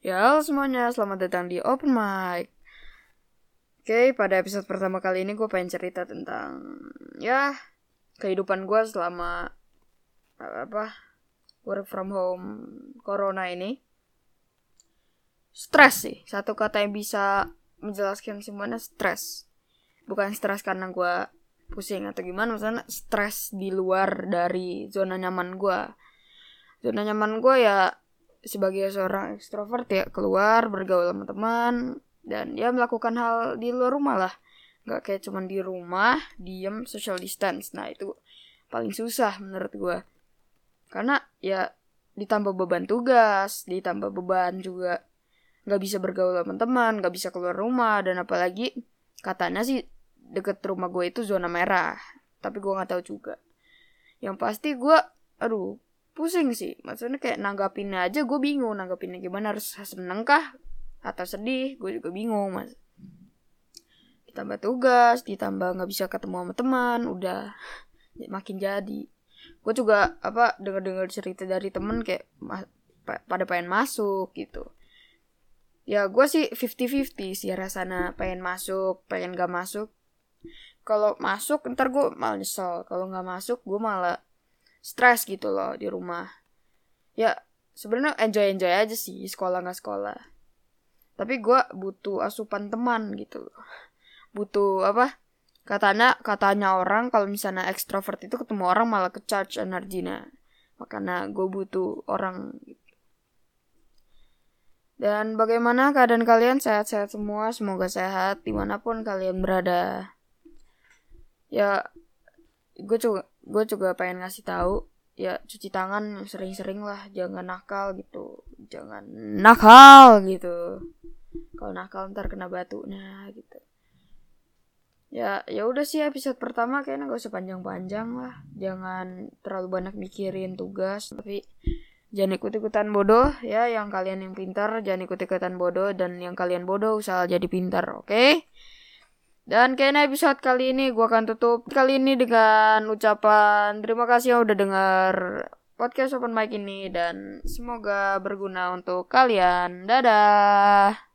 Ya, semuanya, selamat datang di Open Mic. Oke, pada episode pertama kali ini gue pengen cerita tentang ya kehidupan gue selama apa work from home corona ini. Stres sih, satu kata yang bisa menjelaskan semuanya stres. Bukan stres karena gue pusing atau gimana, misalnya stres di luar dari zona nyaman gue. Zona nyaman gue ya sebagai seorang ekstrovert ya keluar bergaul sama teman dan ya melakukan hal di luar rumah lah. Nggak kayak cuman di rumah diem social distance. Nah itu paling susah menurut gue karena ya ditambah beban tugas ditambah beban juga nggak bisa bergaul sama teman nggak bisa keluar rumah dan apalagi katanya sih deket rumah gue itu zona merah tapi gue nggak tahu juga. Yang pasti gue aduh pusing sih. Maksudnya kayak nanggapinnya aja gue bingung nanggapinnya gimana harus seneng kah atau sedih? Gue juga bingung mas. Ditambah tugas ditambah nggak bisa ketemu sama teman udah makin jadi. Gue juga apa dengar dengar cerita dari temen kayak pada pengen masuk gitu. Ya gue sih 50-50 sih rasanya pengen masuk pengen gak masuk. Kalau masuk ntar gue malah nyesel. Kalau nggak masuk gue malah stres gitu loh di rumah. Ya sebenarnya enjoy enjoy aja sih sekolah nggak sekolah. Tapi gue butuh asupan teman gitu butuh apa? Katanya katanya orang kalau misalnya ekstrovert itu ketemu orang malah ke charge energinya. Makanya gue butuh orang gitu. dan bagaimana keadaan kalian? Sehat-sehat semua semoga sehat di mana pun kalian berada. Ya gue juga gue juga pengen ngasih tahu ya cuci tangan sering-sering lah jangan nakal gitu. Jangan nakal gitu. Kalau nakal ntar kena batu nah gitu. Ya ya udah sih episode pertama kayaknya gak usah panjang-panjang lah. Jangan terlalu banyak mikirin tugas tapi jangan ikut-ikutan bodoh ya. Yang kalian yang pintar jangan ikut-ikutan bodoh. Dan yang kalian bodoh usaha jadi pintar oke? okay? Dan kayaknya episode kali ini gue akan tutup kali ini dengan ucapan terima kasih yang udah dengar podcast open mic ini dan semoga berguna untuk kalian. Dadah.